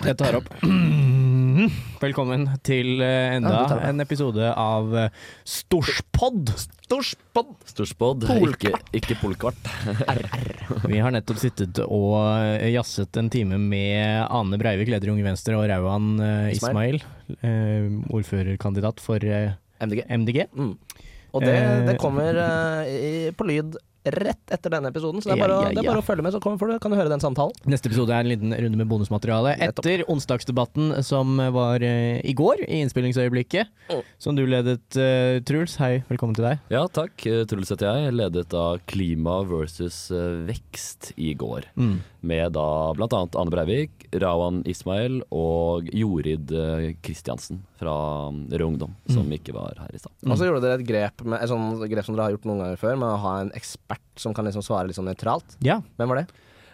Jeg tar opp. Velkommen til eh, enda Ja, en episode av Storspodd Storspod. Storspod. Storspod, ikke, ikke polkvart. Vi har nettopp sittet og eh, jazzet en time med Ane Breivik, leder i Unge Venstre, og Rauan eh, Ismail, eh, ordførerkandidat for eh, MDG. MDG. Mm. Og det, Eh, det kommer eh, i, på lyd rett etter denne episoden, så det er bare, å- ja, det er bare å følge med, så kommer, du- kan du høre den samtalen. Neste episode er en liten runde med bonusmateriale etter onsdagsdebatten som var uh, i går, i innspillingsøyeblikket. Mm. Som du ledet, uh, Truls. Hei, velkommen til deg. Ja, takk. Eh, Truls heter jeg. Ledet av Klima versus uh, vekst i går. Mm. Med da blant annet Ane Breivik, Rawan Ismail og Jorid eh, Kristiansen fra mm, Rød Ungdom, som Mm. ikke var her i stad. Og så gjorde dere et grep, med, et sånt grep som dere har gjort noen ganger før, med å ha en ekspert som kan liksom svare litt sånn nøytralt. Ja. Hvem var det?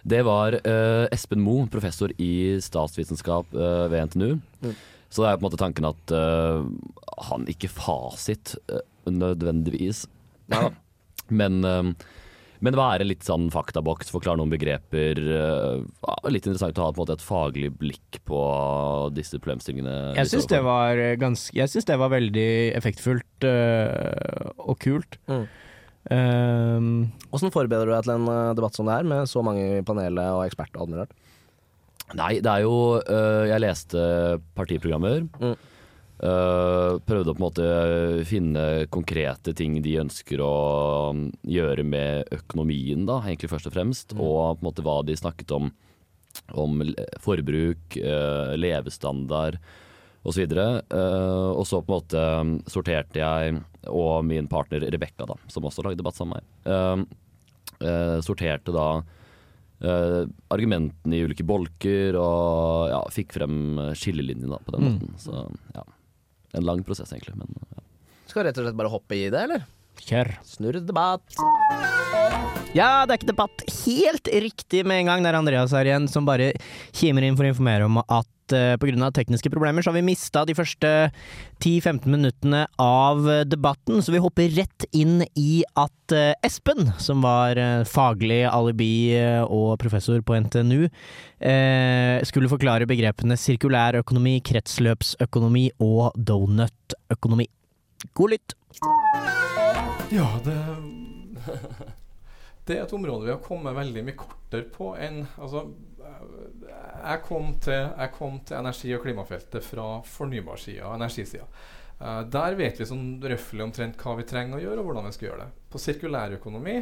Det var uh, Espen Moe, professor i statsvitenskap uh, ved NTNU. Mm. Så det er på en måte tanken at uh, han ikke fasit nødvendigvis, Ja. men, men være litt sånn faktaboks, forklare noen begreper. eh, ja, litt interessant å ha på en måte et faglig blikk på disse problemstillingene. Jeg syns det var eh, ganske Jeg synes det var veldig effektfullt øh, og kult. Mm. Um, Hvordan forbereder du deg til en debatt som det her, med så mange i panelet og eksperter og? Nei, det er jo øh, Jeg leste partiprogrammer. Mm. Øh, prøvde å på en måte finne konkrete ting de ønsker å um, gjøre med økonomien, da, egentlig først og fremst. Mm. Og på en måte hva de snakket om. Om forbruk, uh, levestandard osv. Uh, og så på en måte um, sorterte jeg, og min partner Rebekka, da, som også lagde debatt sammen med meg, uh, sorterte da Uh, argumentene i ulike bolker, og ja, fikk frem skillelinjene på den Mm. måten. Så ja, en lang prosess egentlig, men ja. Skal rett og slett bare hoppe i det, eller? kjør. Snurr debatt. Ja, det er ikke debatt helt riktig med en gang. Det er Andreas her igjen som bare kimer inn for å informere om at uh, pga. tekniske problemer så har vi mista de første 10-15 minuttene av eh, debatten, så vi hopper rett inn i at eh, Espen, som var eh, faglig alibi eh, og professor på NTNU, eh, skulle forklare begrepene sirkulær økonomi, kretsløpsøkonomi og donutøkonomi. God lytt! Ja, det Det er et område vi har kommet veldig mye kortere på enn Altså, jeg kom til, jeg kom til energi- og klimafeltet fra fornybarsida energisida. Eh, der vet vi sånn røftlig omtrent hva vi trenger å gjøre, og hvordan vi skal gjøre det. På sirkulærøkonomi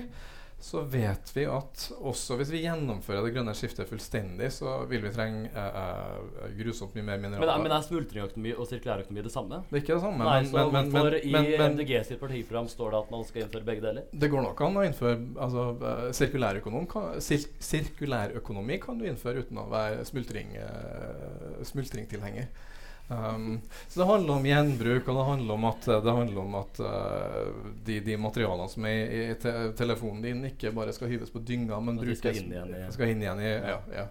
så vet vi at også hvis vi gjennomfører det grønne skiftet fullstendig, så vil vi trenge eh, eh, grusomt mye mer Men, mineraler. er- men er smultringøkonomi og sirkulærøkonomi det samme? det er ikke det samme. Nei, men, så men, men, men, i men, men, MDG sitt partiprogram står det at man skal innføre begge deler? Det går nok an å innføre altså, eh, sirkulærøkonom kan, sir, Sirkulærøkonomi kan du innføre uten å være smultring, uh, smultringtilhenger. Um, så det handler om gjenbruk, og det handler om at, det handler om at uh, de, de materialene som er i, i te telefonen din, ikke bare skal hyves på dynga, men brukes skal inn igjen i- skal inn igjen i ja, ja.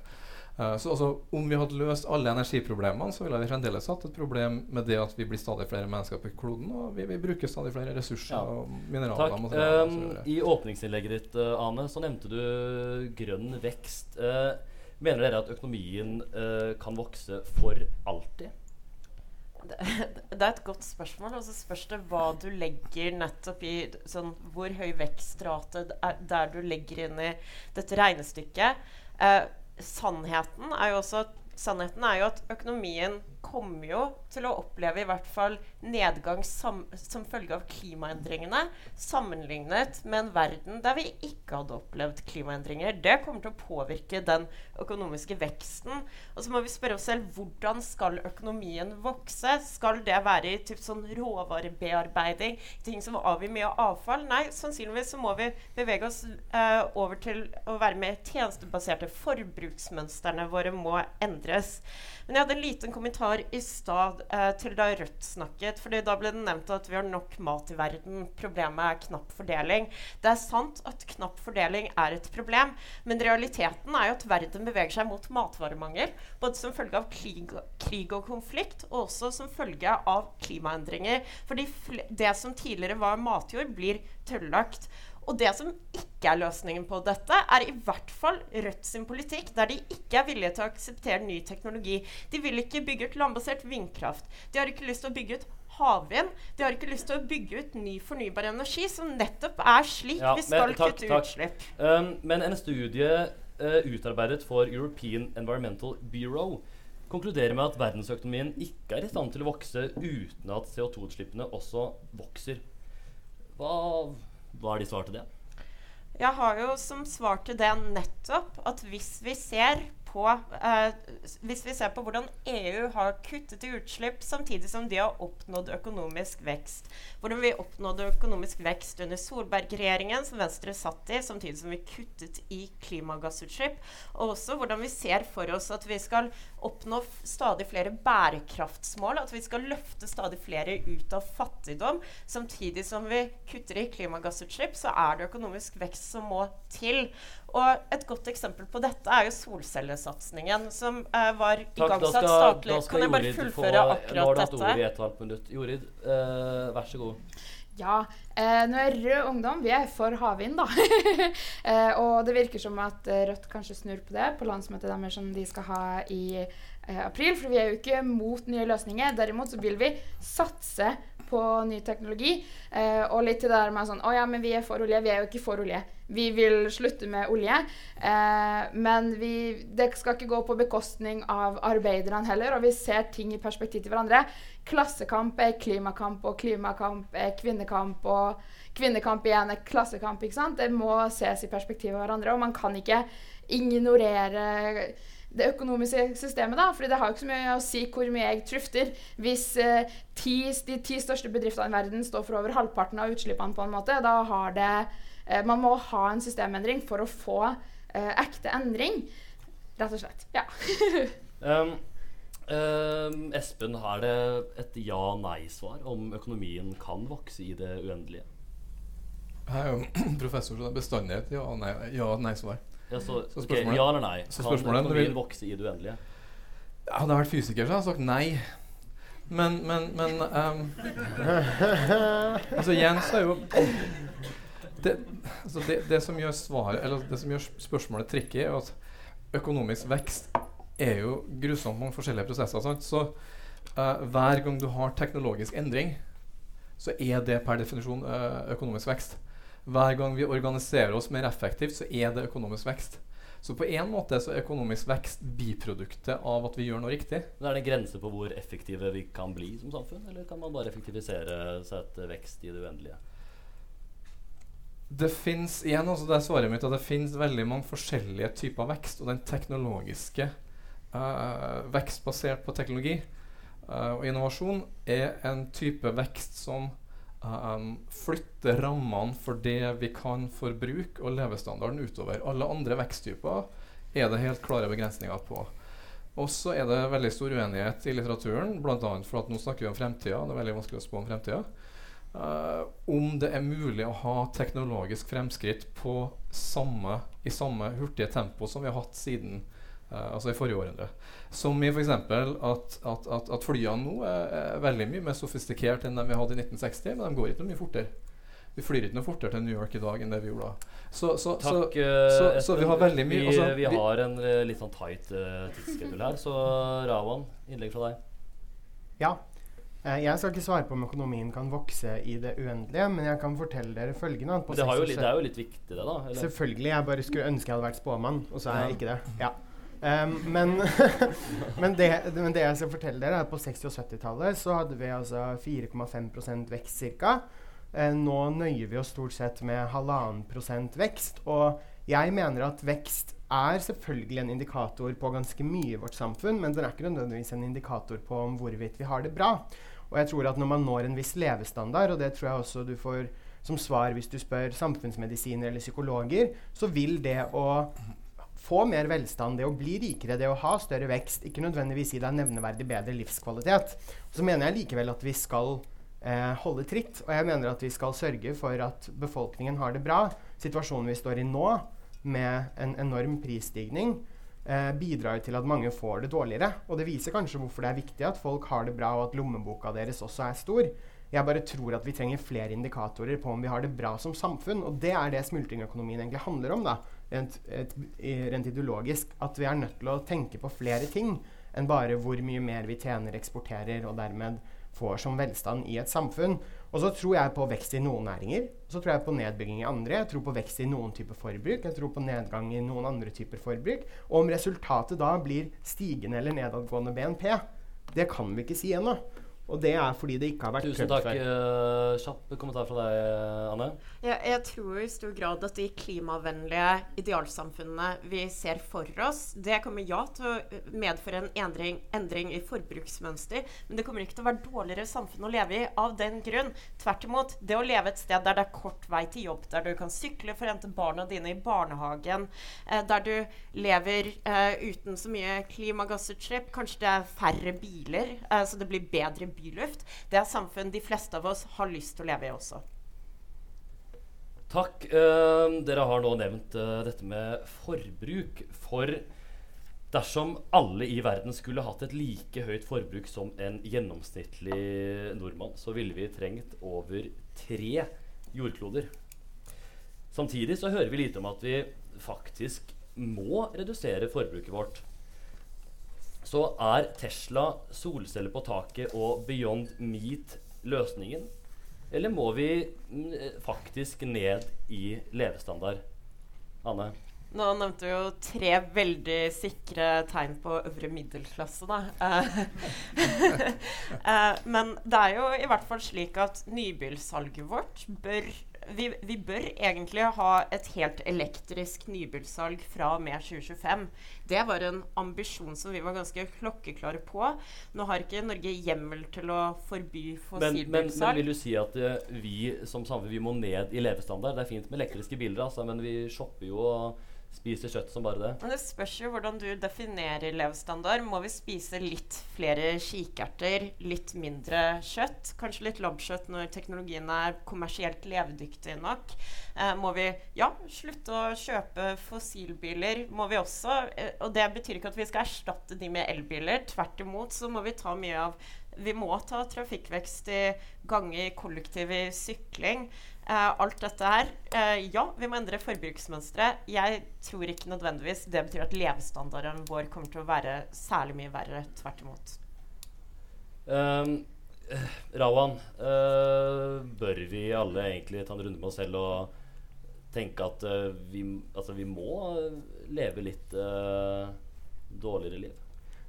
Eh, så altså, Om vi hadde løst alle energiproblemene, så ville vi fremdeles hatt et problem med det at vi blir stadig flere mennesker på kloden, og vi, vi bruker stadig flere ressurser Ja. og mineraler. Takk. materialer Um. I åpningsinnlegget ditt, uh, Ane, så nevnte du grønn vekst. Uh, mener dere at økonomien kan vokse for alltid? Det, er et godt spørsmål. Og så spørs det hva du legger nettopp i sånn, Hvor høy vekstrate er der du legger inn i dette regnestykket. Eh, sannheten er jo også Sannheten er jo at økonomien kommer jo til å oppleve i hvert fall nedgang sam som følge av klimaendringene, sammenlignet med en verden der vi ikke hadde opplevd klimaendringer. Det kommer til å påvirke den økonomiske veksten. Og så må vi spørre oss selv hvordan skal økonomien vokse? Skal det være i typ sånn råvarebearbeiding, ting som avgir mye avfall? Nei, sannsynligvis så må vi bevege oss eh, over til å være mer tjenestebaserte. Forbruksmønstrene våre må endres. Men jeg hadde en liten kommentar i stad eh, til da Rødt snakket. fordi Da ble det nevnt at vi har nok mat i verden. Problemet er knapp fordeling. Det er sant at knapp fordeling er et problem, men realiteten er jo at verden beveger seg mot matvaremangel. Både som følge av krig, krig og konflikt, og også som følge av klimaendringer. Fordi det som tidligere var matjord, blir tøllagt. Og det som ikke er løsningen på dette, er i hvert fall Rødt sin politikk, der de ikke er villige til å akseptere ny teknologi. De vil ikke bygge ut landbasert vindkraft. De har ikke lyst til å bygge ut havvind. De har ikke lyst til å bygge ut ny fornybar energi, som nettopp er slik Ja, vi skal men takk, kutte takk. utslipp. Um, men en studie uh, utarbeidet for European Environmental Bureau konkluderer med at verdensøkonomien ikke er i stand til å vokse uten at CO2-utslippene også vokser. Hva, hva er de svar til det? Jeg har jo som svar til det nettopp at hvis vi ser på eh, Hvis vi ser på hvordan EU har kuttet i utslipp samtidig som de har oppnådd økonomisk vekst Hvordan vi oppnådde økonomisk vekst under Solberg-regjeringen, som Venstre satt i, samtidig som vi kuttet i klimagassutslipp. Og også hvordan vi ser for oss at vi skal oppnå stadig flere bærekraftsmål. At vi skal løfte stadig flere ut av fattigdom. Samtidig som vi kutter i klimagassutslipp, så er det økonomisk vekst som må til. Og et godt eksempel på dette er jo solcellesatsingen, som eh, var Takk, da igangsatt skal, statlig. da skal Kan jeg bare fullføre få dette? Nå har du hatt ordet i et halvt minutt. Jorid, eh, vær så god. Ja. Eh, nå er Rød Ungdom vi er for havvind, da. eh, og det virker som at eh, Rødt kanskje snur på det på landsmøtet deres som de skal ha i eh, april. For vi er jo ikke mot nye løsninger. Derimot så vil vi satse på ny teknologi. Eh, og litt til det der med sånn Å ja, men vi er for olje. Vi er jo ikke for olje. Vi vil slutte med olje. Eh, men vi, det skal ikke gå på bekostning av arbeiderne heller. Og vi ser ting i perspektiv til hverandre. Klassekamp er klimakamp, og klimakamp er kvinnekamp. Og kvinnekamp igjen er klassekamp. ikke sant? Det må ses i perspektiv av hverandre. Og man kan ikke ignorere det økonomiske systemet, da, fordi det har jo ikke så mye å si hvor mye jeg trufter. Hvis eh, ti, de ti største bedriftene i verden står for over halvparten av utslippene, på en måte, da har det eh, Man må ha en systemendring for å få eh, ekte endring, rett og slett. Ja. Um, um, Espen, har det et ja-nei-svar om økonomien kan vokse i det uendelige? Jeg er jo professor, så det er bestandig et ja- nei- ja-nei-svar. Ja, så, Så ok, ja eller nei? så Kan økonomien vokse i det uendelige? Hadde jeg vært fysiker, så hadde jeg sagt nei. Men, men, men um, Altså igjen så er jo det, altså det, det som gjør svaret Eller det som gjør spørsmålet tricky, er at økonomisk vekst er jo grusomt mange forskjellige prosesser. Sant? Så uh, hver gang du har teknologisk endring, så er det per definisjon uh, økonomisk vekst. Hver gang vi organiserer oss mer effektivt, så er det økonomisk vekst. Så på en måte så er økonomisk vekst biproduktet av at vi gjør noe riktig. Men Er det en grense på hvor effektive vi kan bli som samfunn, eller kan man bare effektivisere seg til vekst i det uendelige? Det fins igjen altså det er svaret mitt at det finnes veldig mange forskjellige typer vekst. Og den teknologiske uh, vekst basert på teknologi uh, og innovasjon er en type vekst som eh, flytte rammene for det vi kan for bruk og levestandarden utover. Alle andre veksttyper er det helt klare begrensninger på. Og så er det veldig stor uenighet i litteraturen, bl.a. for at nå snakker vi om fremtida. Det er veldig vanskelig å spå om fremtida. Uh, om det er mulig å ha teknologisk fremskritt på samme, i samme hurtige tempo som vi har hatt siden altså i forrige århundre. Som i f.eks. At, at, at, at flyene nå er, er veldig mye mer sofistikert enn de vi hadde i 1960, men de går ikke noe mye fortere. Vi flyr ikke noe fortere til New York i dag enn det vi gjorde da. Så, så, så, Takk, eh, så- så vi har veldig mye- Vi, altså, vi vi- har en eh, litt sånn tight uh, tidsskedule her, så Rawan, innlegg fra deg. Ja. Eh, Jeg skal ikke svare på om økonomien kan vokse i det uendelige, men jeg kan fortelle dere følgende. på det, har jo, litt- det er jo litt viktig, det, da? Eller? Selvfølgelig. Jeg bare skulle ønske jeg hadde vært spåmann, og så er Ja. jeg ikke det. Ja. Em, men men, det, men det jeg skal fortelle dere, er at på 60- og 70-tallet så hadde vi altså 4,5 vekst ca. Uh, nå nøyer vi oss stort sett med halvannen prosent vekst. Og jeg mener at vekst er selvfølgelig en indikator på ganske mye i vårt samfunn, men den er ikke nødvendigvis en indikator på om hvorvidt vi har det bra. Og jeg tror at når man når en viss levestandard, og det tror jeg også du får som svar hvis du spør samfunnsmedisiner eller psykologer, så vil det å få mer velstand, det å bli rikere, det å ha større vekst, ikke nødvendigvis gi deg nevneverdig bedre livskvalitet. Så mener jeg likevel at vi skal eh, holde tritt, og jeg mener at vi skal sørge for at befolkningen har det bra. Situasjonen vi står i nå, med en enorm prisstigning, eh, bidrar til at mange får det dårligere. Og det viser kanskje hvorfor det er viktig at folk har det bra, og at lommeboka deres også er stor. Jeg bare tror at vi trenger flere indikatorer på om vi har det bra som samfunn. Og det er det smultringøkonomien egentlig handler om, da, rent, et, rent ideologisk. At vi er nødt til å tenke på flere ting enn bare hvor mye mer vi tjener, eksporterer og dermed får som velstand i et samfunn. Og så tror jeg på vekst i noen næringer. Så tror jeg på nedbygging i andre. Jeg tror på vekst i noen typer forbruk. Jeg tror på nedgang i noen andre typer forbruk. Og om resultatet da blir stigende eller nedadgående BNP, det kan vi ikke si ennå. Og det er fordi det ikke har vært Tusen takk. eh, kjapp kommentar fra deg, Anne. Jeg, jeg tror i stor grad at de klimavennlige idealsamfunnene vi ser for oss, det kommer ja til å medføre en endring, endring i forbruksmønster, men det kommer ikke til å være dårligere samfunn å leve i av den grunn. Tvert imot. Det å leve et sted der det er kort vei til jobb, der du kan sykle for å hente barna dine i barnehagen, eh, der du lever eh, uten så mye klimagassutslipp, kanskje det er færre biler, eh, så det blir bedre byluft, det er samfunn de fleste av oss har lyst til å leve i også. Takk. Eh, dere har nå nevnt eh, dette med forbruk. For dersom alle i verden skulle hatt et like høyt forbruk som en gjennomsnittlig nordmann, så ville vi trengt over tre jordkloder. Samtidig så hører vi lite om at vi faktisk må redusere forbruket vårt. Så er Tesla, solceller på taket og Beyond Meat løsningen? Eller må vi mm, eh, faktisk ned i levestandard? Anne? Nå nevnte vi jo tre veldig sikre tegn på øvre middelklasse, da. Eh, eh, men det er jo i hvert fall slik at nybilsalget vårt bør vi, vi bør egentlig ha et helt elektrisk nybilsalg fra og med 2025. Det var en ambisjon som vi var ganske klokkeklare på. Nå har ikke Norge hjemmel til å forby Men, men, men vil du si at uh, vi som samfunn vi må ned i levestandard? Det er fint med elektriske biler, altså, men vi shopper jo og spiser kjøtt som bare det. Men det spørs jo hvordan du definerer levestandard. Må vi spise litt flere kikerter, litt mindre kjøtt? Kanskje litt lobbkjøtt når teknologien er kommersielt levedyktig nok? Eh, må vi ja, slutte å kjøpe fossilbiler? Må vi også eh, Og det betyr ikke at vi skal erstatte de med elbiler. Tvert imot så må vi ta mye av Vi må ta trafikkvekst i gange kollektiv i sykling. Eh, alt dette her. Uh, ja, vi må endre forbruksmønstre. Jeg tror ikke nødvendigvis det betyr at levestandarden vår kommer til å være særlig mye verre. Tvert imot. Um, Rawan, uh, bør vi alle egentlig ta en runde med oss selv og tenke at vi, altså, vi må leve litt dårligere liv?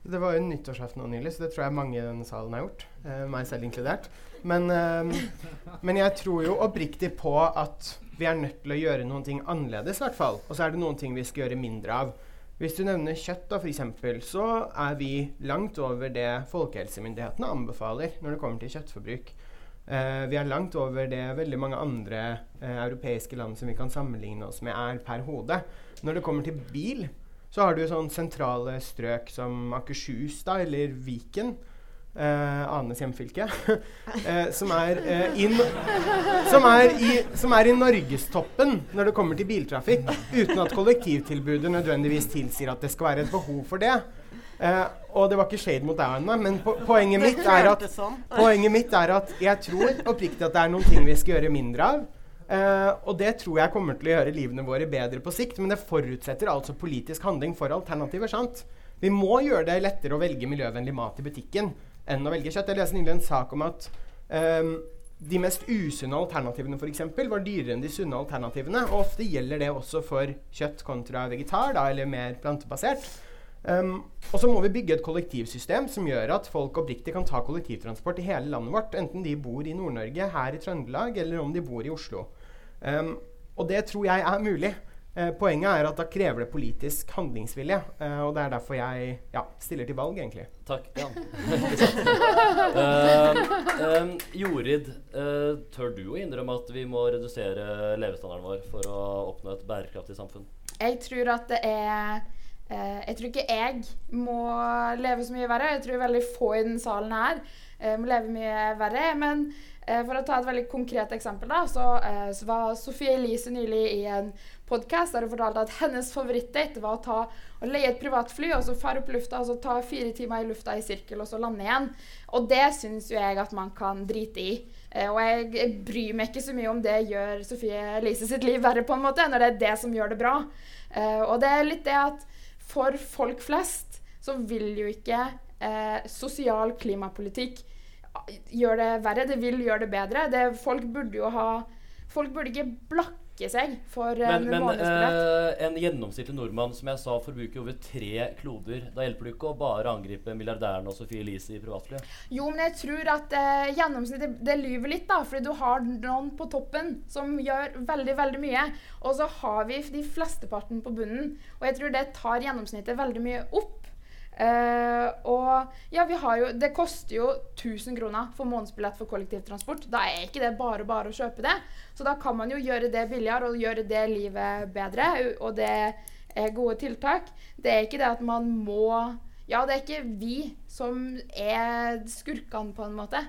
Det var jo nyttårsaften nå nylig, så det tror jeg mange i denne salen har gjort. eh, meg selv inkludert. Men, eh, men jeg tror jo oppriktig på at vi er nødt til å gjøre noen ting annerledes, i hvert fall. Og så er det noen ting vi skal gjøre mindre av. Hvis du nevner kjøtt, da, f.eks., så er vi langt over det folkehelsemyndighetene anbefaler når det kommer til kjøttforbruk. Eh, vi er langt over det veldig mange andre eh, europeiske land som vi kan sammenligne oss med, er per hode. Når det kommer til bil, så har du sånn sentrale strøk som Akershus da, eller Viken, eh, Anes hjemfylke, eh, som, er, eh, i, som, er i, som er i norgestoppen når det kommer til biltrafikk, uten at kollektivtilbudet nødvendigvis tilsier at det skal være et behov for det. Eh, og det var ikke shade mot deg, Anne, men po poenget mitt at sånn. Poenget mitt er at jeg tror oppriktig at det er noen ting vi skal gjøre mindre av. Eh, og det tror jeg kommer til å gjøre livene våre bedre på sikt, men det forutsetter altså politisk handling for alternativer. sant? Vi må gjøre det lettere å velge miljøvennlig mat i butikken enn å velge kjøtt. Jeg leste nylig en sak om at um, de mest usunne alternativene for eksempel, var dyrere enn de sunne alternativene. Og ofte gjelder det også for kjøtt kontra vegetar, da, eller mer plantebasert. Um, og så må vi bygge et kollektivsystem som gjør at folk oppriktig kan ta kollektivtransport i hele landet vårt, enten de bor i Nord-Norge, her i Trøndelag, eller om de bor i Oslo. Um, og det tror jeg er mulig. Uh, poenget er at da krever det politisk handlingsvilje. Uh, og det er derfor jeg ja, stiller til valg, egentlig. Takk, Jan. uh. Um, um, Jorid, eh, tør du å innrømme at vi må redusere levestandarden vår for å oppnå et bærekraftig samfunn? Jeg tror at det er eh, Jeg tror ikke jeg må leve så mye verre. Jeg tror veldig få i denne salen her eh, må leve mye verre. Men Eh, for å ta et veldig konkret eksempel, da, så, eh, så var Sofie Elise nylig i en podkast der hun fortalte at hennes favorittdate var å ta og leie et privatfly og så fare opp lufta og så ta fire timer i lufta i sirkel og så lande igjen. Og det syns jo jeg at man kan drite i. Eh, og jeg, jeg bryr meg ikke så mye om det gjør Sofie Elise sitt liv verre, på en måte, når det er det som gjør det bra. Eh, og det er litt det at for folk flest så vil jo ikke eh, sosial klimapolitikk gjøre det verre. Det vil gjøre det bedre. Det, folk burde jo ha Folk burde ikke blakke seg for Men, en men månedsbillett. eh, en gjennomsnittlig nordmann som jeg sa forbruker over tre kloder. Da hjelper det ikke å bare angripe milliardæren og Sophie Elise i privatlivet? Jo, men jeg tror at uh, gjennomsnittet det lyver litt, da. Fordi du har noen på toppen som gjør veldig, veldig mye. Og så har vi de flesteparten på bunnen. Og jeg tror det tar gjennomsnittet veldig mye opp. Eh, og ja, vi har jo Det koster jo 1000 kroner for månedsbillett for kollektivtransport. Da er ikke det bare bare å kjøpe det. Så da kan man jo gjøre det billigere og gjøre det livet bedre. Og det er gode tiltak. Det er ikke det at man må Ja, det er ikke vi som er skurkene, på en måte.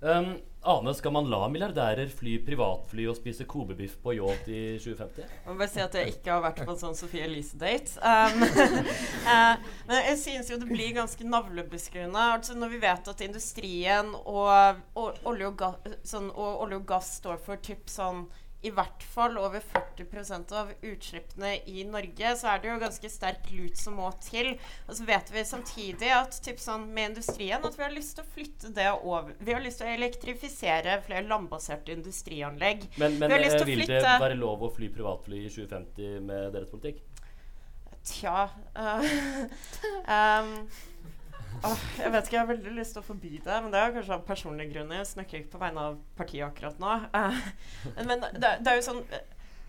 Um, Ane, skal man la milliardærer fly privatfly og spise Kobe-biff på yacht i 2050? Jeg må bare si at jeg ikke har vært på en sånn Sophie Elise-date. Um, uh, men jeg synes jo det blir ganske navlebeskuende. Altså når vi vet at industrien og, og, olje, og, ga, sånn, og olje og gass står for typ sånn i hvert fall over 40% av utslippene i Norge, så er det jo ganske sterk lut som må til. Og så vet vi samtidig at typ sånn, med industrien at vi har lyst til å flytte det over Vi har lyst til å elektrifisere flere landbaserte industrianlegg. Men, men Vi har lyst eh, til å vil det være lov å fly privatfly i 2050 med deres politikk? Tja uh, um, åh, Jeg vet ikke, jeg har veldig lyst til å forby det, men det er kanskje av personlige grunner. Jeg snakker ikke på vegne av partiet akkurat nå. Uh, men det, det er jo sånn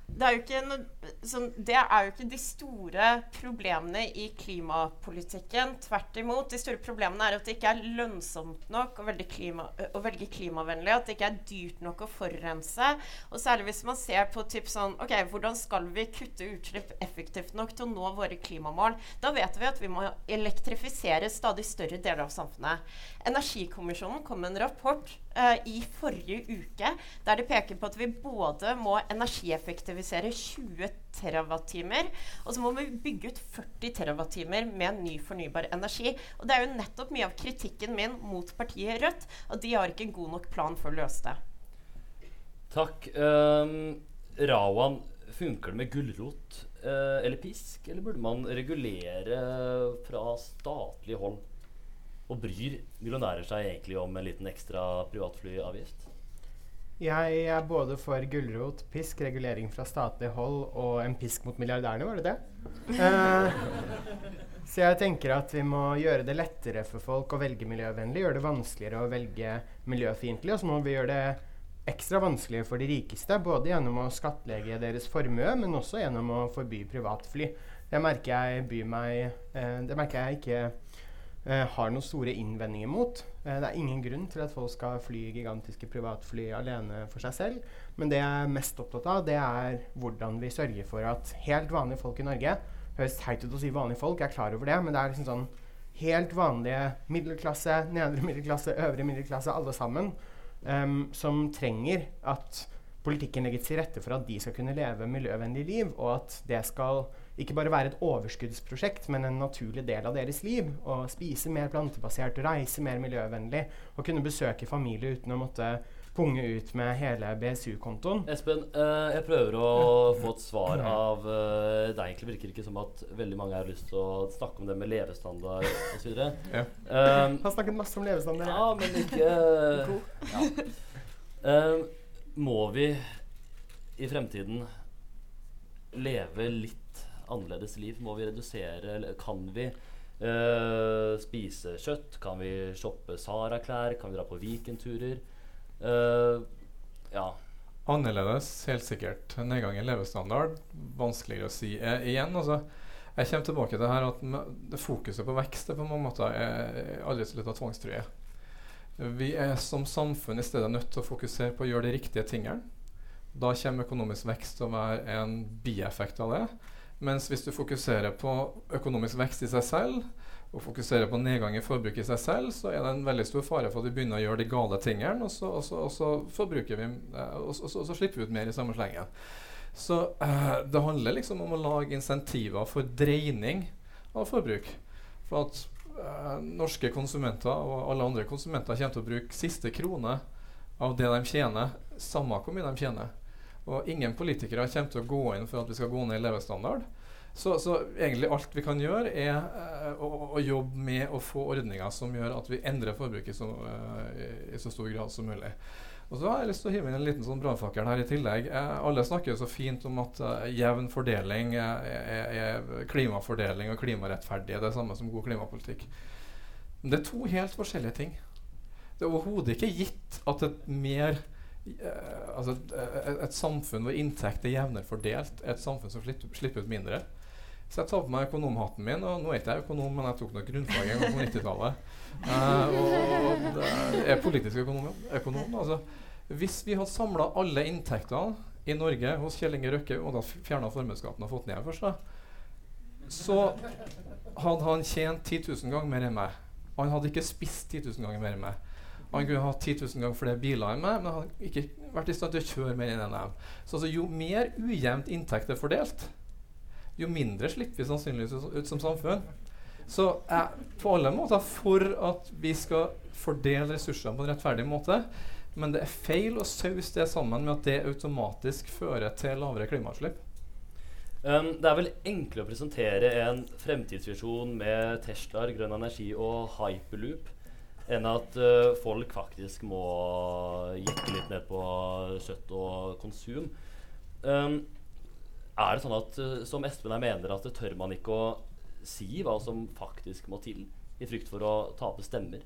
det er, ikke sånn, det er jo ikke de store problemene i klimapolitikken. Tvert imot. De store problemene er at det ikke er lønnsomt nok å velge, klima, å velge klimavennlig. At det ikke er dyrt nok å forurense. Og særlig hvis man ser på typ sånn Ok, hvordan skal vi kutte utslipp effektivt nok til å nå våre klimamål? Da vet vi at vi må elektrifisere stadig større deler av samfunnet. Energikommisjonen kom med en rapport eh, i forrige uke der de peker på at vi både må energieffektivisere 20 terawattimer, og så må vi bygge ut 40 terawattimer med ny fornybar energi. Og det er jo nettopp mye av kritikken min mot partiet Rødt, at de har ikke en god nok plan for å løse det. Takk. Um, Rawan, funker det med gulrot eh, eller pisk, eller burde man regulere fra statlig hold? Og bryr millionærer seg egentlig om en liten ekstra privatflyavgift? Jeg er både for gulrot, pisk, regulering fra statlig hold og en pisk mot milliardærene, var det det? Eh, så jeg tenker at vi må gjøre det lettere for folk å velge miljøvennlig, gjøre det vanskeligere å velge miljøfiendtlig, og så må vi gjøre det ekstra vanskelig for de rikeste, både gjennom å skattlegge deres formue, men også gjennom å forby privatfly. Det merker jeg meg eh, Det merker jeg ikke har noen store innvendinger mot. Eh, det er ingen grunn til at folk skal fly gigantiske privatfly alene for seg selv. Men det jeg er mest opptatt av, det er hvordan vi sørger for at helt vanlige folk i Norge Høres teit ut å si vanlige folk, jeg er klar over det, men det er liksom sånn helt vanlige middelklasse, nedre middelklasse, øvre middelklasse, alle sammen, um, som trenger at politikken legger til rette for at de skal kunne leve miljøvennlig liv, og at det skal ikke bare være et overskuddsprosjekt, men en naturlig del av deres liv. Å spise mer plantebasert, reise mer miljøvennlig, og kunne besøke familie uten å måtte punge ut med hele BSU-kontoen. Espen, eh, jeg prøver å få et svar av eh, deg. Egentlig virker det ikke som at veldig mange har lyst til å snakke om det med levestandard osv. Ja. Um, Har snakket masse om levestandard. ja, men ikke ja. Um, Må vi i fremtiden leve litt annerledes liv? Må vi redusere eller Kan vi uh, spise kjøtt? Kan vi shoppe Sara-klær? Kan vi dra på Vikenturer? Uh, ja. Annerledes, helt sikkert. Nedgang i levestandard, vanskeligere å si. Eh, igjen, altså Jeg kommer tilbake til her at fokuset på vekst er på mange måter er aldri så litt av tvangstrøye. Vi er som samfunn i stedet nødt til å fokusere på å gjøre de riktige tingene. Da kommer økonomisk vekst til å være en bieffekt av det. Mens hvis du fokuserer på økonomisk vekst i seg selv, og fokuserer på nedgang i forbruk i seg selv, så er det en veldig stor fare for at vi begynner å gjøre de gale tingene, og så, og så, og så forbruker vi, eh, og så, og så slipper vi ut mer i samme slengen. Så uh, det handler liksom om å lage insentiver for dreining av forbruk. For at uh, norske konsumenter og alle andre konsumenter kommer til å bruke siste krone av det de tjener, samme hvor mye de tjener. Og ingen politikere kommer til å gå inn for at vi skal gå ned i levestandard. Så, så egentlig alt vi kan gjøre, er eh, å, å jobbe med å få ordninger som gjør at vi endrer forbruket så, uh, i, så stor grad som mulig. Og så har jeg lyst til å hive inn en liten sånn brannfakkel her i tillegg. Eh, alle snakker jo så fint om at eh, jevn fordeling er, er, klimafordeling og klimarettferdig er det samme som god klimapolitikk. Men det er to helt forskjellige ting. Det er overhodet ikke gitt at et mer eh, altså et, et, et samfunn hvor inntekt er jevnere fordelt, er et samfunn som slipper, slipper ut mindre. Så jeg tar på meg økonomhatten min, og nå er ikke jeg økonom, men jeg tok nok grunnfag en gang på 90-tallet. Uh, og det er politisk økonom. økonom altså, hvis vi hadde samla alle inntektene i Norge hos Kjell Inge Røkke og fjerna formuesskatten og fått ned først, da, så hadde han tjent 10 000 ganger mer enn meg. Han hadde ikke spist 10 000 ganger mer enn meg. Han kunne hatt 10 000 ganger flere biler enn meg, men han ikke vært i stand til å kjøre mer enn dem. Så altså, jo mer ujevnt inntekt er fordelt, jo mindre slipper vi sannsynligvis ut som samfunn. Så jeg på alle måter for at vi skal fordele ressursene på en rettferdig måte. Men det er feil å sause det sammen med at det automatisk fører til lavere klimautslipp. Um, det er vel enklere å presentere en fremtidsvisjon med Teslaer, grønn energi og hyperloop enn at uh, folk faktisk må jekke litt ned på kjøtt og konsum. Um, er det sånn at, uh, som Espen her mener, at det tør man ikke å si hva som faktisk må til, i frykt for å tape stemmer?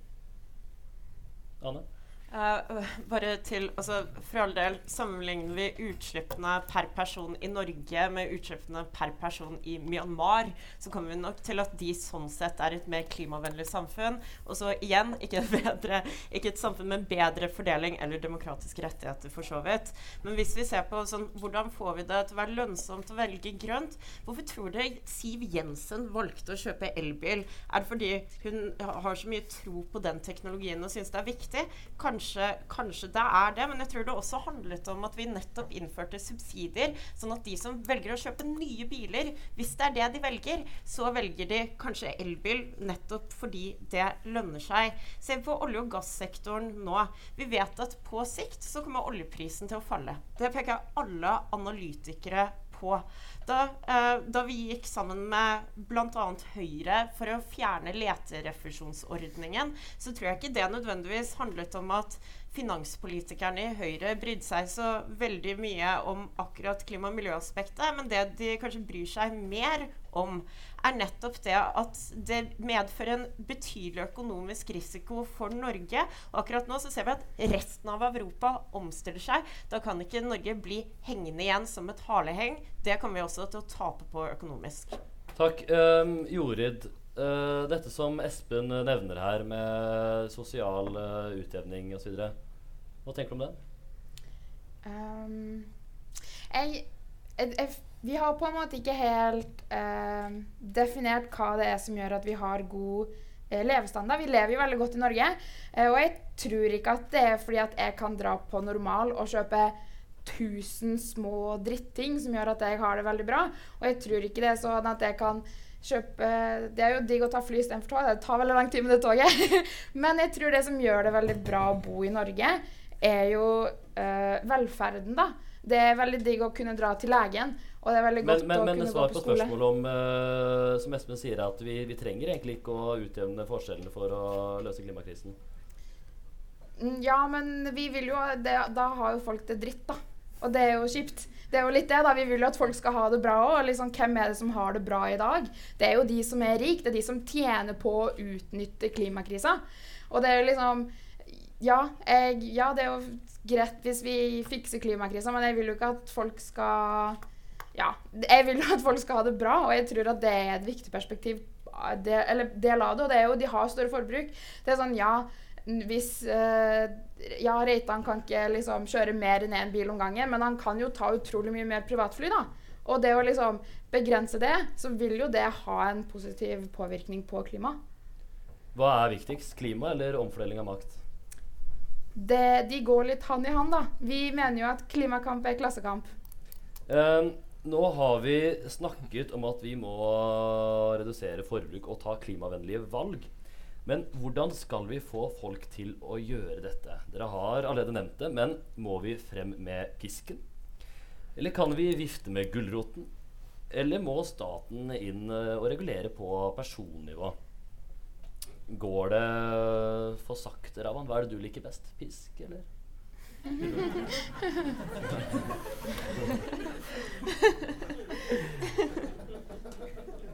Anne? Uh, bare til, altså For all del, sammenligner vi utslippene per person i Norge med utslippene per person i Myanmar, så kommer vi nok til at de sånn sett er et mer klimavennlig samfunn. Og så igjen, ikke, bedre, ikke et samfunn med bedre fordeling eller demokratiske rettigheter, for så vidt. Men hvis vi ser på sånn, hvordan får vi det til å være lønnsomt å velge grønt Hvorfor tror dere Siv Jensen valgte å kjøpe elbil? Er det fordi hun har så mye tro på den teknologien og syns det er viktig? Kanskje kanskje, kanskje, det er det, men jeg tror det også handlet om at vi nettopp innførte subsidier, sånn at de som velger å kjøpe nye biler, hvis det er det de velger, så velger de kanskje elbil nettopp fordi det lønner seg. Se på olje- og gassektoren nå. Vi vet at på sikt så kommer oljeprisen til å falle. Det peker alle analytikere på. Da, eh, da, vi gikk sammen med bl.a. Høyre for å fjerne leterefusjonsordningen, så tror jeg ikke det nødvendigvis handlet om at finanspolitikerne i Høyre brydde seg så veldig mye om akkurat klima- og miljøaspektet, men det de kanskje bryr seg mer om, er nettopp det at det medfører en betydelig økonomisk risiko for Norge. Og akkurat nå så ser vi at resten av Europa omstiller seg. Da kan ikke Norge bli hengende igjen som et haleheng. Det kommer vi også til å tape på økonomisk. Takk. Um, Jorid, uh, dette som Espen nevner her med sosial uh, utjevning osv. Hva tenker du om det? Um, jeg, jeg, jeg vi har på en måte ikke helt uh, definert hva det er som gjør at vi har god eh, levestandard. Vi lever jo veldig godt i Norge. Og jeg tror ikke at det er fordi at jeg kan dra på normal og kjøpe 1000 små dritting som gjør at jeg har det veldig bra. Og jeg tror ikke det er sånn at jeg kan kjøpe Det er jo digg å ta fly istedenfor tog. Det tar veldig lang tid med det toget. Men jeg tror det som gjør det veldig bra å bo i Norge, er jo eh, velferden, da. Det er veldig digg å kunne dra til legen. Og det er veldig godt men, å men, kunne gå på skole. Men svar på spørsmålet om, uh, som Espen sier, at vi, vi, trenger egentlig ikke å utjevne forskjellene for å løse klimakrisen. Mm, ja, men vi vil jo det, Da har jo folk det dritt, da. Og det er jo kjipt. Det er jo litt det, da. Vi vil jo at folk skal ha det bra òg. Liksom, hvem er det som har det bra i dag? Det er jo de som er rike. Det er de som tjener på å utnytte klimakrisa. Og det er jo liksom ja, jeg, ja, det er jo greit hvis vi fikser klimakrisa, men jeg vil jo ikke at folk skal ja, jeg vil jo at folk skal ha det bra, og jeg tror at det er et viktig perspektiv. Det, eller del av det, og det er jo de har større forbruk. Det er sånn, ja, hvis uh, Ja, Reitan kan ikke liksom kjøre mer enn én bil om gangen, men han kan jo ta utrolig mye mer privatfly, da. Og det å liksom begrense det, så vil jo det ha en positiv påvirkning på klimaet. Hva er viktigst, klima eller omfordeling av makt? Det, de går litt hand i hand, da. Vi mener jo at klimakamp er klassekamp. Um, nå har vi snakket om at vi må redusere forbruk og ta klimavennlige valg. Men hvordan skal vi få folk til å gjøre dette? Dere har allerede nevnt det, men må vi frem med pisken? Eller kan vi vifte med gulroten? Eller må staten inn eh, og regulere på personnivå? Går det for sakte, Ravan? Hva er det du liker best? Pisk, eller?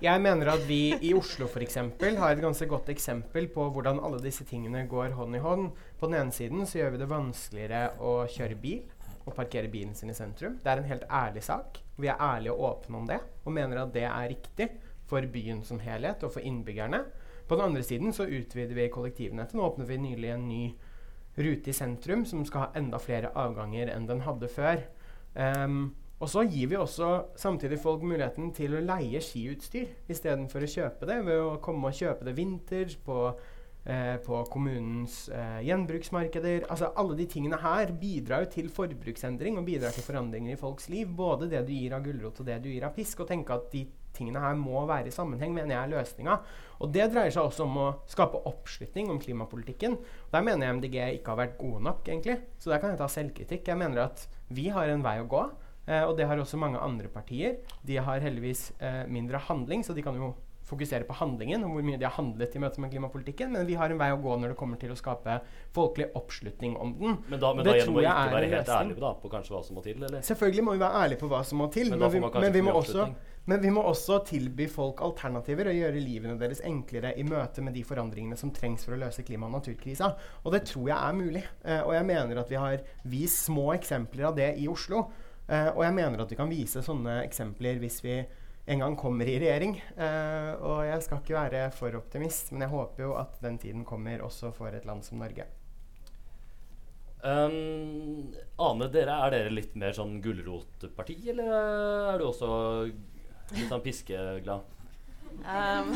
Jeg mener at vi i Oslo f.eks. har et ganske godt eksempel på hvordan alle disse tingene går hånd i hånd. På den ene siden så gjør vi det vanskeligere å kjøre bil og parkere bilen sin i sentrum. Det er en helt ærlig sak. Vi er ærlige og åpne om det og mener at det er riktig for byen som helhet og for innbyggerne. På den andre siden så utvider vi kollektivnettet. Nå åpner vi nylig en ny rute i sentrum som skal ha enda flere avganger enn den hadde før. Um, og så gir vi også samtidig folk muligheten til å leie skiutstyr istedenfor å kjøpe det ved å komme og kjøpe det vinter på, eh, på kommunens eh, gjenbruksmarkeder. Altså Alle de tingene her bidrar jo til forbruksendring og bidrar til forandringer i folks liv. Både det du gir av gulrot og det du gir av pisk. Og tenke at de tingene her må være i sammenheng, mener jeg er løsninga. Og det dreier seg også om å skape oppslutning om klimapolitikken. Der mener jeg MDG ikke har vært gode nok, egentlig. Så der kan jeg ta selvkritikk. Jeg mener at vi har en vei å gå. Eh, og det har også mange andre partier. De har heldigvis eh, mindre handling, så de kan jo fokusere på handlingen og hvor mye de har handlet i møte med klimapolitikken. Men vi har en vei å gå når det kommer til å skape folkelig oppslutning om den. Men da, men da gjennom å ikke være helt ærlig da, på kanskje hva som må til? Eller? Selvfølgelig må vi være ærlige på hva som må til. Men, men, vi, men, vi, må også, men vi må også tilby folk alternativer og gjøre livene deres enklere i møte med de forandringene som trengs for å løse klima- og naturkrisa. Og det tror jeg er mulig. Eh, og jeg mener at vi har vist små eksempler av det i Oslo. Uh, og jeg mener at vi kan vise sånne eksempler hvis vi en gang kommer i regjering. Eh, og jeg skal ikke være for optimist, men jeg håper jo at den tiden kommer også for et land som Norge. Um, Ane, dere, er dere litt mer sånn gulrotparti, eller er du også litt sånn piskeglad? Um,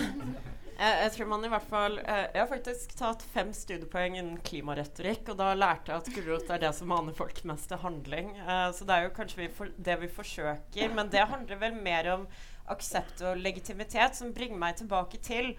jeg, jeg, tror man i hvert fall uh, Jeg har faktisk tatt fem studiepoeng innen klimaretorikk, og da lærte jeg at gulrot er det som maner folk mest til handling. Uh, så det er jo kanskje vi for, det vi forsøker, men det handler vel mer om aksept og legitimitet, som bringer meg tilbake til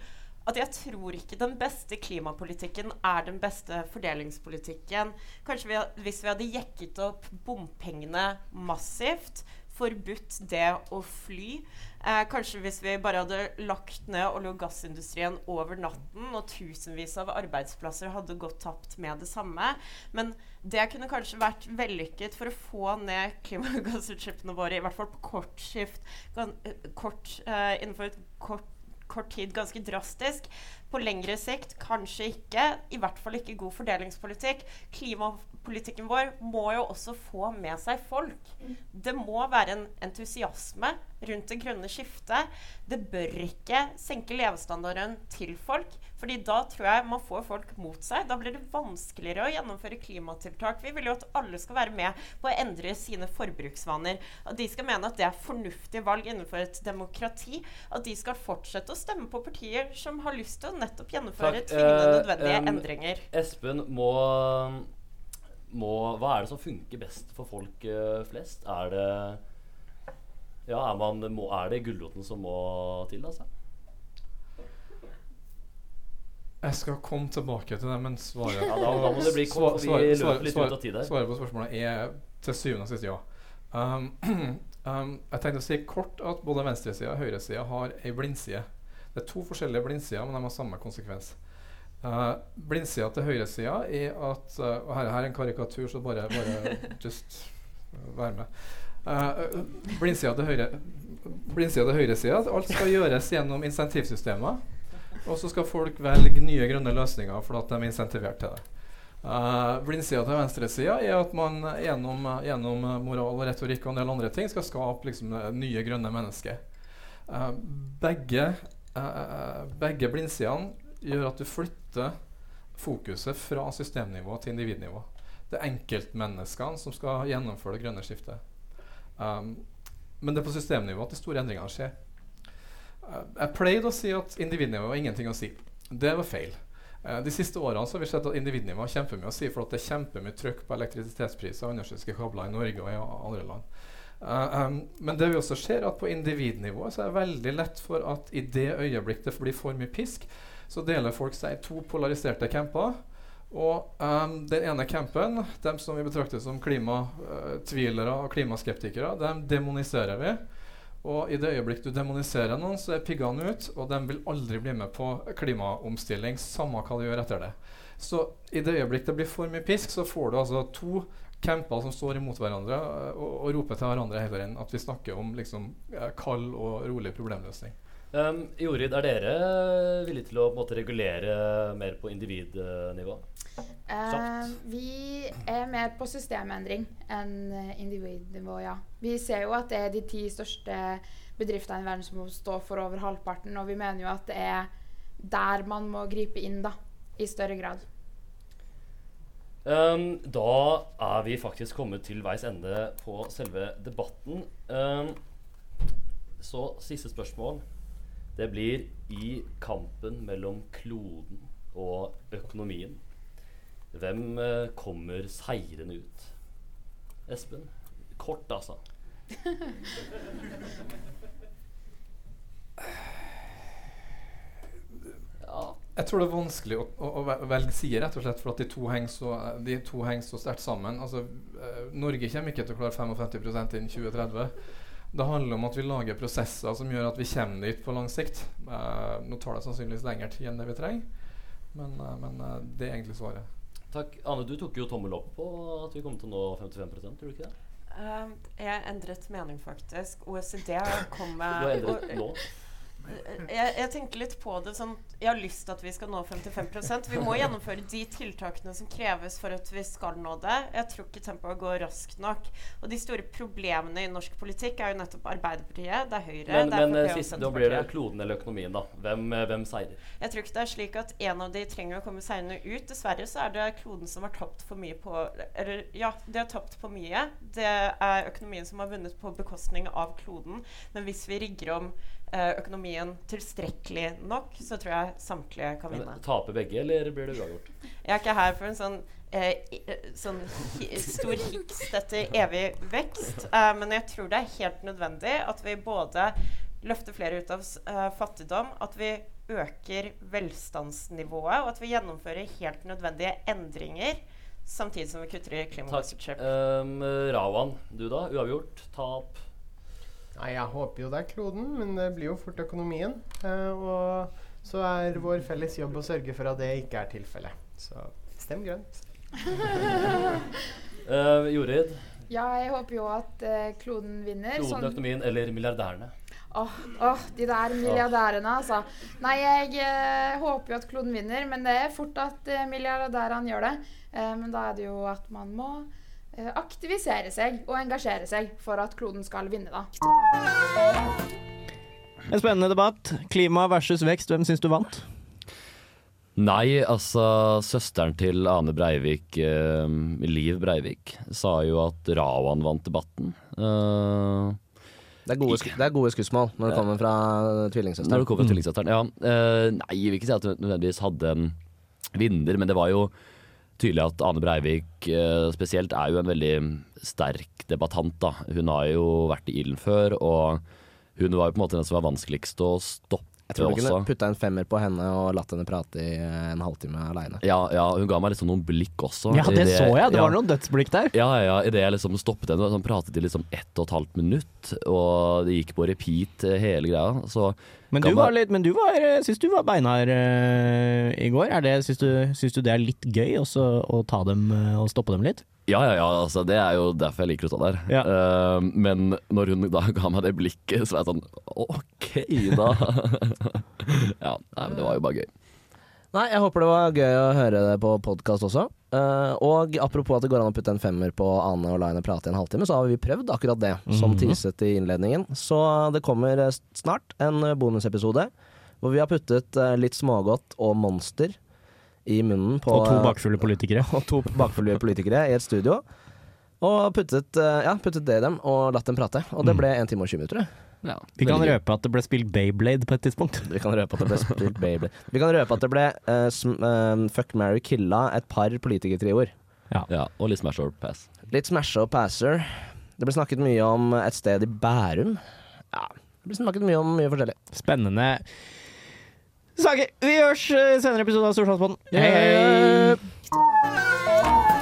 at jeg tror ikke den beste klimapolitikken er den beste fordelingspolitikken. Kanskje vi, hvis vi hadde jekket opp bompengene massivt, forbudt det å fly. Eh, kanskje hvis vi bare hadde lagt ned olje- og gassindustrien over natten, og tusenvis av arbeidsplasser hadde gått tapt med det samme. Men det kunne kanskje vært vellykket for å få ned klimagassutslippene våre, i hvert fall på kort skift, kort, eh, innenfor et kort kort tid ganske drastisk. På lengre sikt kanskje ikke. I hvert fall ikke god fordelingspolitikk. Klimapolitikken vår må jo også få med seg folk. Det må være en entusiasme rundt det grønne skiftet. Det bør ikke senke levestandarden til folk. Fordi da tror jeg man får folk mot seg. Da blir det vanskeligere å gjennomføre klimatiltak. Vi vil jo at alle skal være med på å endre sine forbruksvaner. At de skal mene at det er fornuftige valg innenfor et demokrati. At de skal fortsette å stemme på partier som har lyst til å nettopp gjennomføre Takk. tvingende eh, nødvendige um, endringer. Espen, må, må, Hva er det som funker best for folk uh, flest? Er det ja, er, man, må, er det gulroten som må til, altså? Jeg skal komme tilbake til det, men svaret ja, da, da, må det bli kort. Svaret på spørsmålet er til syvende og sist ja. Um, um, jeg tenkte å si kort at både venstresida og høyresida har ei blindside. Det er to forskjellige blindsider, men de har samme konsekvens. Uh, blindsida til høyresida er at uh, Og her, her, er en karikatur, så bare, bare just uh, vær med. Uh, blindsida til høyre Blindsida til høyresida. Alt skal gjøres gjennom insentivsystemer. Og så skal folk velge nye grønne løsninger fordi at de er insentivert til det. Uh, Blindsida til venstresida er at man gjennom, gjennom, moral og retorikk og en del andre ting skal skape liksom, nye grønne mennesker. Uh, begge begge blindsidene gjør at du flytter fokuset fra systemnivå til individnivå. Det er enkeltmenneskene som skal gjennomføre det grønne skiftet. Um, men det er på systemnivå at de store endringene skjer. Uh, jeg pleide å si at individnivå har ingenting å si. Det var feil. Uh, de siste årene har vi sett at individnivå har kjempemye å si, for at det er kjempemye trykk på elektrisitetspriser og undersjøiske kabler i Norge og i andre land. Um, men det vi også ser at på individnivå så er det veldig lett for at i det øyeblikk det blir for mye pisk, så deler folk seg i to polariserte camper. Og um, den ene campen, dem som vi betrakter som klimatvilere og klimaskeptikere, dem demoniserer vi. Og i det øyeblikk du demoniserer noen, så er piggene ut, og de vil aldri bli med på klimaomstilling, samme hva de gjør etter det. Så i det øyeblikk det blir for mye pisk, så får du altså to camper som står imot hverandre og, og roper til hverandre heller enn at vi snakker om liksom, kald og rolig problemløsning. Um, Jorid, er dere villige til å måte, regulere mer på individnivå? Uh, vi er mer på systemendring enn individnivå, ja. Vi ser jo at det er de ti største bedriftene i verden som står for over halvparten, og vi mener jo at det er der man må gripe inn, da, i større grad. Um, da er vi faktisk kommet til veis ende på selve debatten. Um, så siste spørsmål. Det blir i kampen mellom kloden og økonomien. Hvem uh, kommer seirende ut? Espen? Kort, altså. Jeg tror det er vanskelig å, å, å velge side, rett og slett, for at de to henger så, de så sterkt sammen. Altså, eh, Norge kommer ikke til å klare 55% innen 2030. Det handler om at vi lager prosesser som gjør at vi kommer dit på lang sikt. Eh, nå tar det sannsynligvis lengre tid enn det vi trenger, men, eh, men eh, det er egentlig svaret. Takk. Ane, du tok jo tommel opp på at vi kom til å nå 55% tror du ikke det? Uh, jeg endret mening, faktisk. OECD kom med Du har endret nå? Jeg, jeg, tenker litt på det sånn Jeg har lyst til at vi skal nå 55% Vi må gjennomføre de tiltakene som kreves for at vi skal nå det. Jeg tror ikke tempoet går raskt nok. Og de store problemene i norsk politikk er jo nettopp Arbeiderpartiet, det er Høyre, men, det er men, FrP sist, Da blir det kloden eller økonomien, da. Hvem, eh, hvem seirer? Jeg tror ikke det er slik at en av de trenger å komme seirende ut. Dessverre så er det kloden som har tapt for mye på Eller ja, de har tapt for mye. Det er økonomien som har vunnet på bekostning av kloden. Men hvis vi rigger om Eh, økonomien tilstrekkelig nok, så tror jeg samtlige kan vinne. Taper begge, eller blir det uavgjort? Jeg er ikke her for en sånn, eh, sånn stor hikst etter evig vekst, eh, men jeg tror det er helt nødvendig at vi både løfter flere ut av eh, fattigdom, at vi øker velstandsnivået, og at vi gjennomfører helt nødvendige endringer. Samtidig som vi kutter i klimagassutslipp. Um, Rawan, du da? Uavgjort? Tap? Nei, jeg håper jo det er kloden, men det blir jo fort økonomien. Eh, og så er vår felles jobb å sørge for at det ikke er tilfellet. Så stem grønt. uh, Jorid? Ja, jeg håper jo at uh, kloden vinner. Kloden, sånn økonomien eller milliardærene? Åh, oh, oh, de der milliardærene, altså. Nei, jeg eh, håper jo at kloden vinner, men det er fort at eh, milliardærene gjør det. Eh, men da er det jo at man må aktivisere seg og engasjere seg for at kloden skal vinne, da. En spennende debatt. Klima versus vekst. Hvem syns du vant? Nei, altså søsteren til Ane Breivik, eh, Liv Breivik, sa jo at Rawan vant debatten. Uh, det, er gode, det er gode skussmål når det kommer fra tvillingsøsteren. Når det kommer fra tvillingsøsteren, ja. Uh, nei, jeg vil ikke si at hun nødvendigvis hadde en vinner, men det var jo tydelig at Ane Breivik uh, spesielt er jo en veldig sterk debattant. da. Hun har jo vært i ilden før, og hun var jo på en måte den som var vanskeligst å stoppe. Jeg tror du kunne putta en femmer på henne og latt henne prate i en halvtime aleine. Ja, ja, hun ga meg liksom noen blikk også. Ja, det, det så jeg. Det ja. var noen dødsblikk der. Ja, ja. Idet jeg liksom stoppet henne, sånn pratet i liksom ett og et halvt minutt, og det gikk på repeat hele greia. Så men du var litt, men du var, eh, syns du var beinhard uh, i går. Er det, syns, du, syns du det er litt gøy også, å ta dem uh, og stoppe dem litt? Ja, ja, ja. Altså, det er jo derfor jeg liker å stå der. Ja. Uh, men når hun da ga meg det blikket, så var jeg sånn OK, da. ja, nei, men det var jo bare gøy. Nei, jeg håper det var gøy å høre det på podkast også. Uh, og apropos at det går an å putte en femmer på Ane og la henne prate i en halvtime, så har vi prøvd akkurat det, mm -hmm. som teaset i innledningen. Så det kommer eh, snart en bonusepisode hvor vi har puttet litt smågodt og monster i munnen på Og to bakfulle politikere. og to bakfulle politikere i et studio. Og puttet, eh, ja, puttet det i dem og latt dem prate. Og det Mm. ble 1 time og 20 minutter. Ja, Vi kan røpe at det ble spilt Bayblade på et tidspunkt. Vi kan røpe at det ble spilt Bayblade Vi kan røpe at det ble uh, sm eh, Fuck, marry, killa et par politikertrioer. Ja, og litt Smash or Pass. Litt smash or passer. Det ble snakket mye om et sted i Bærum. Ja, det ble snakket mye om mye forskjellig. Spennende saker. Vi høres senere i episode av Storsalspodden. Hei, hei!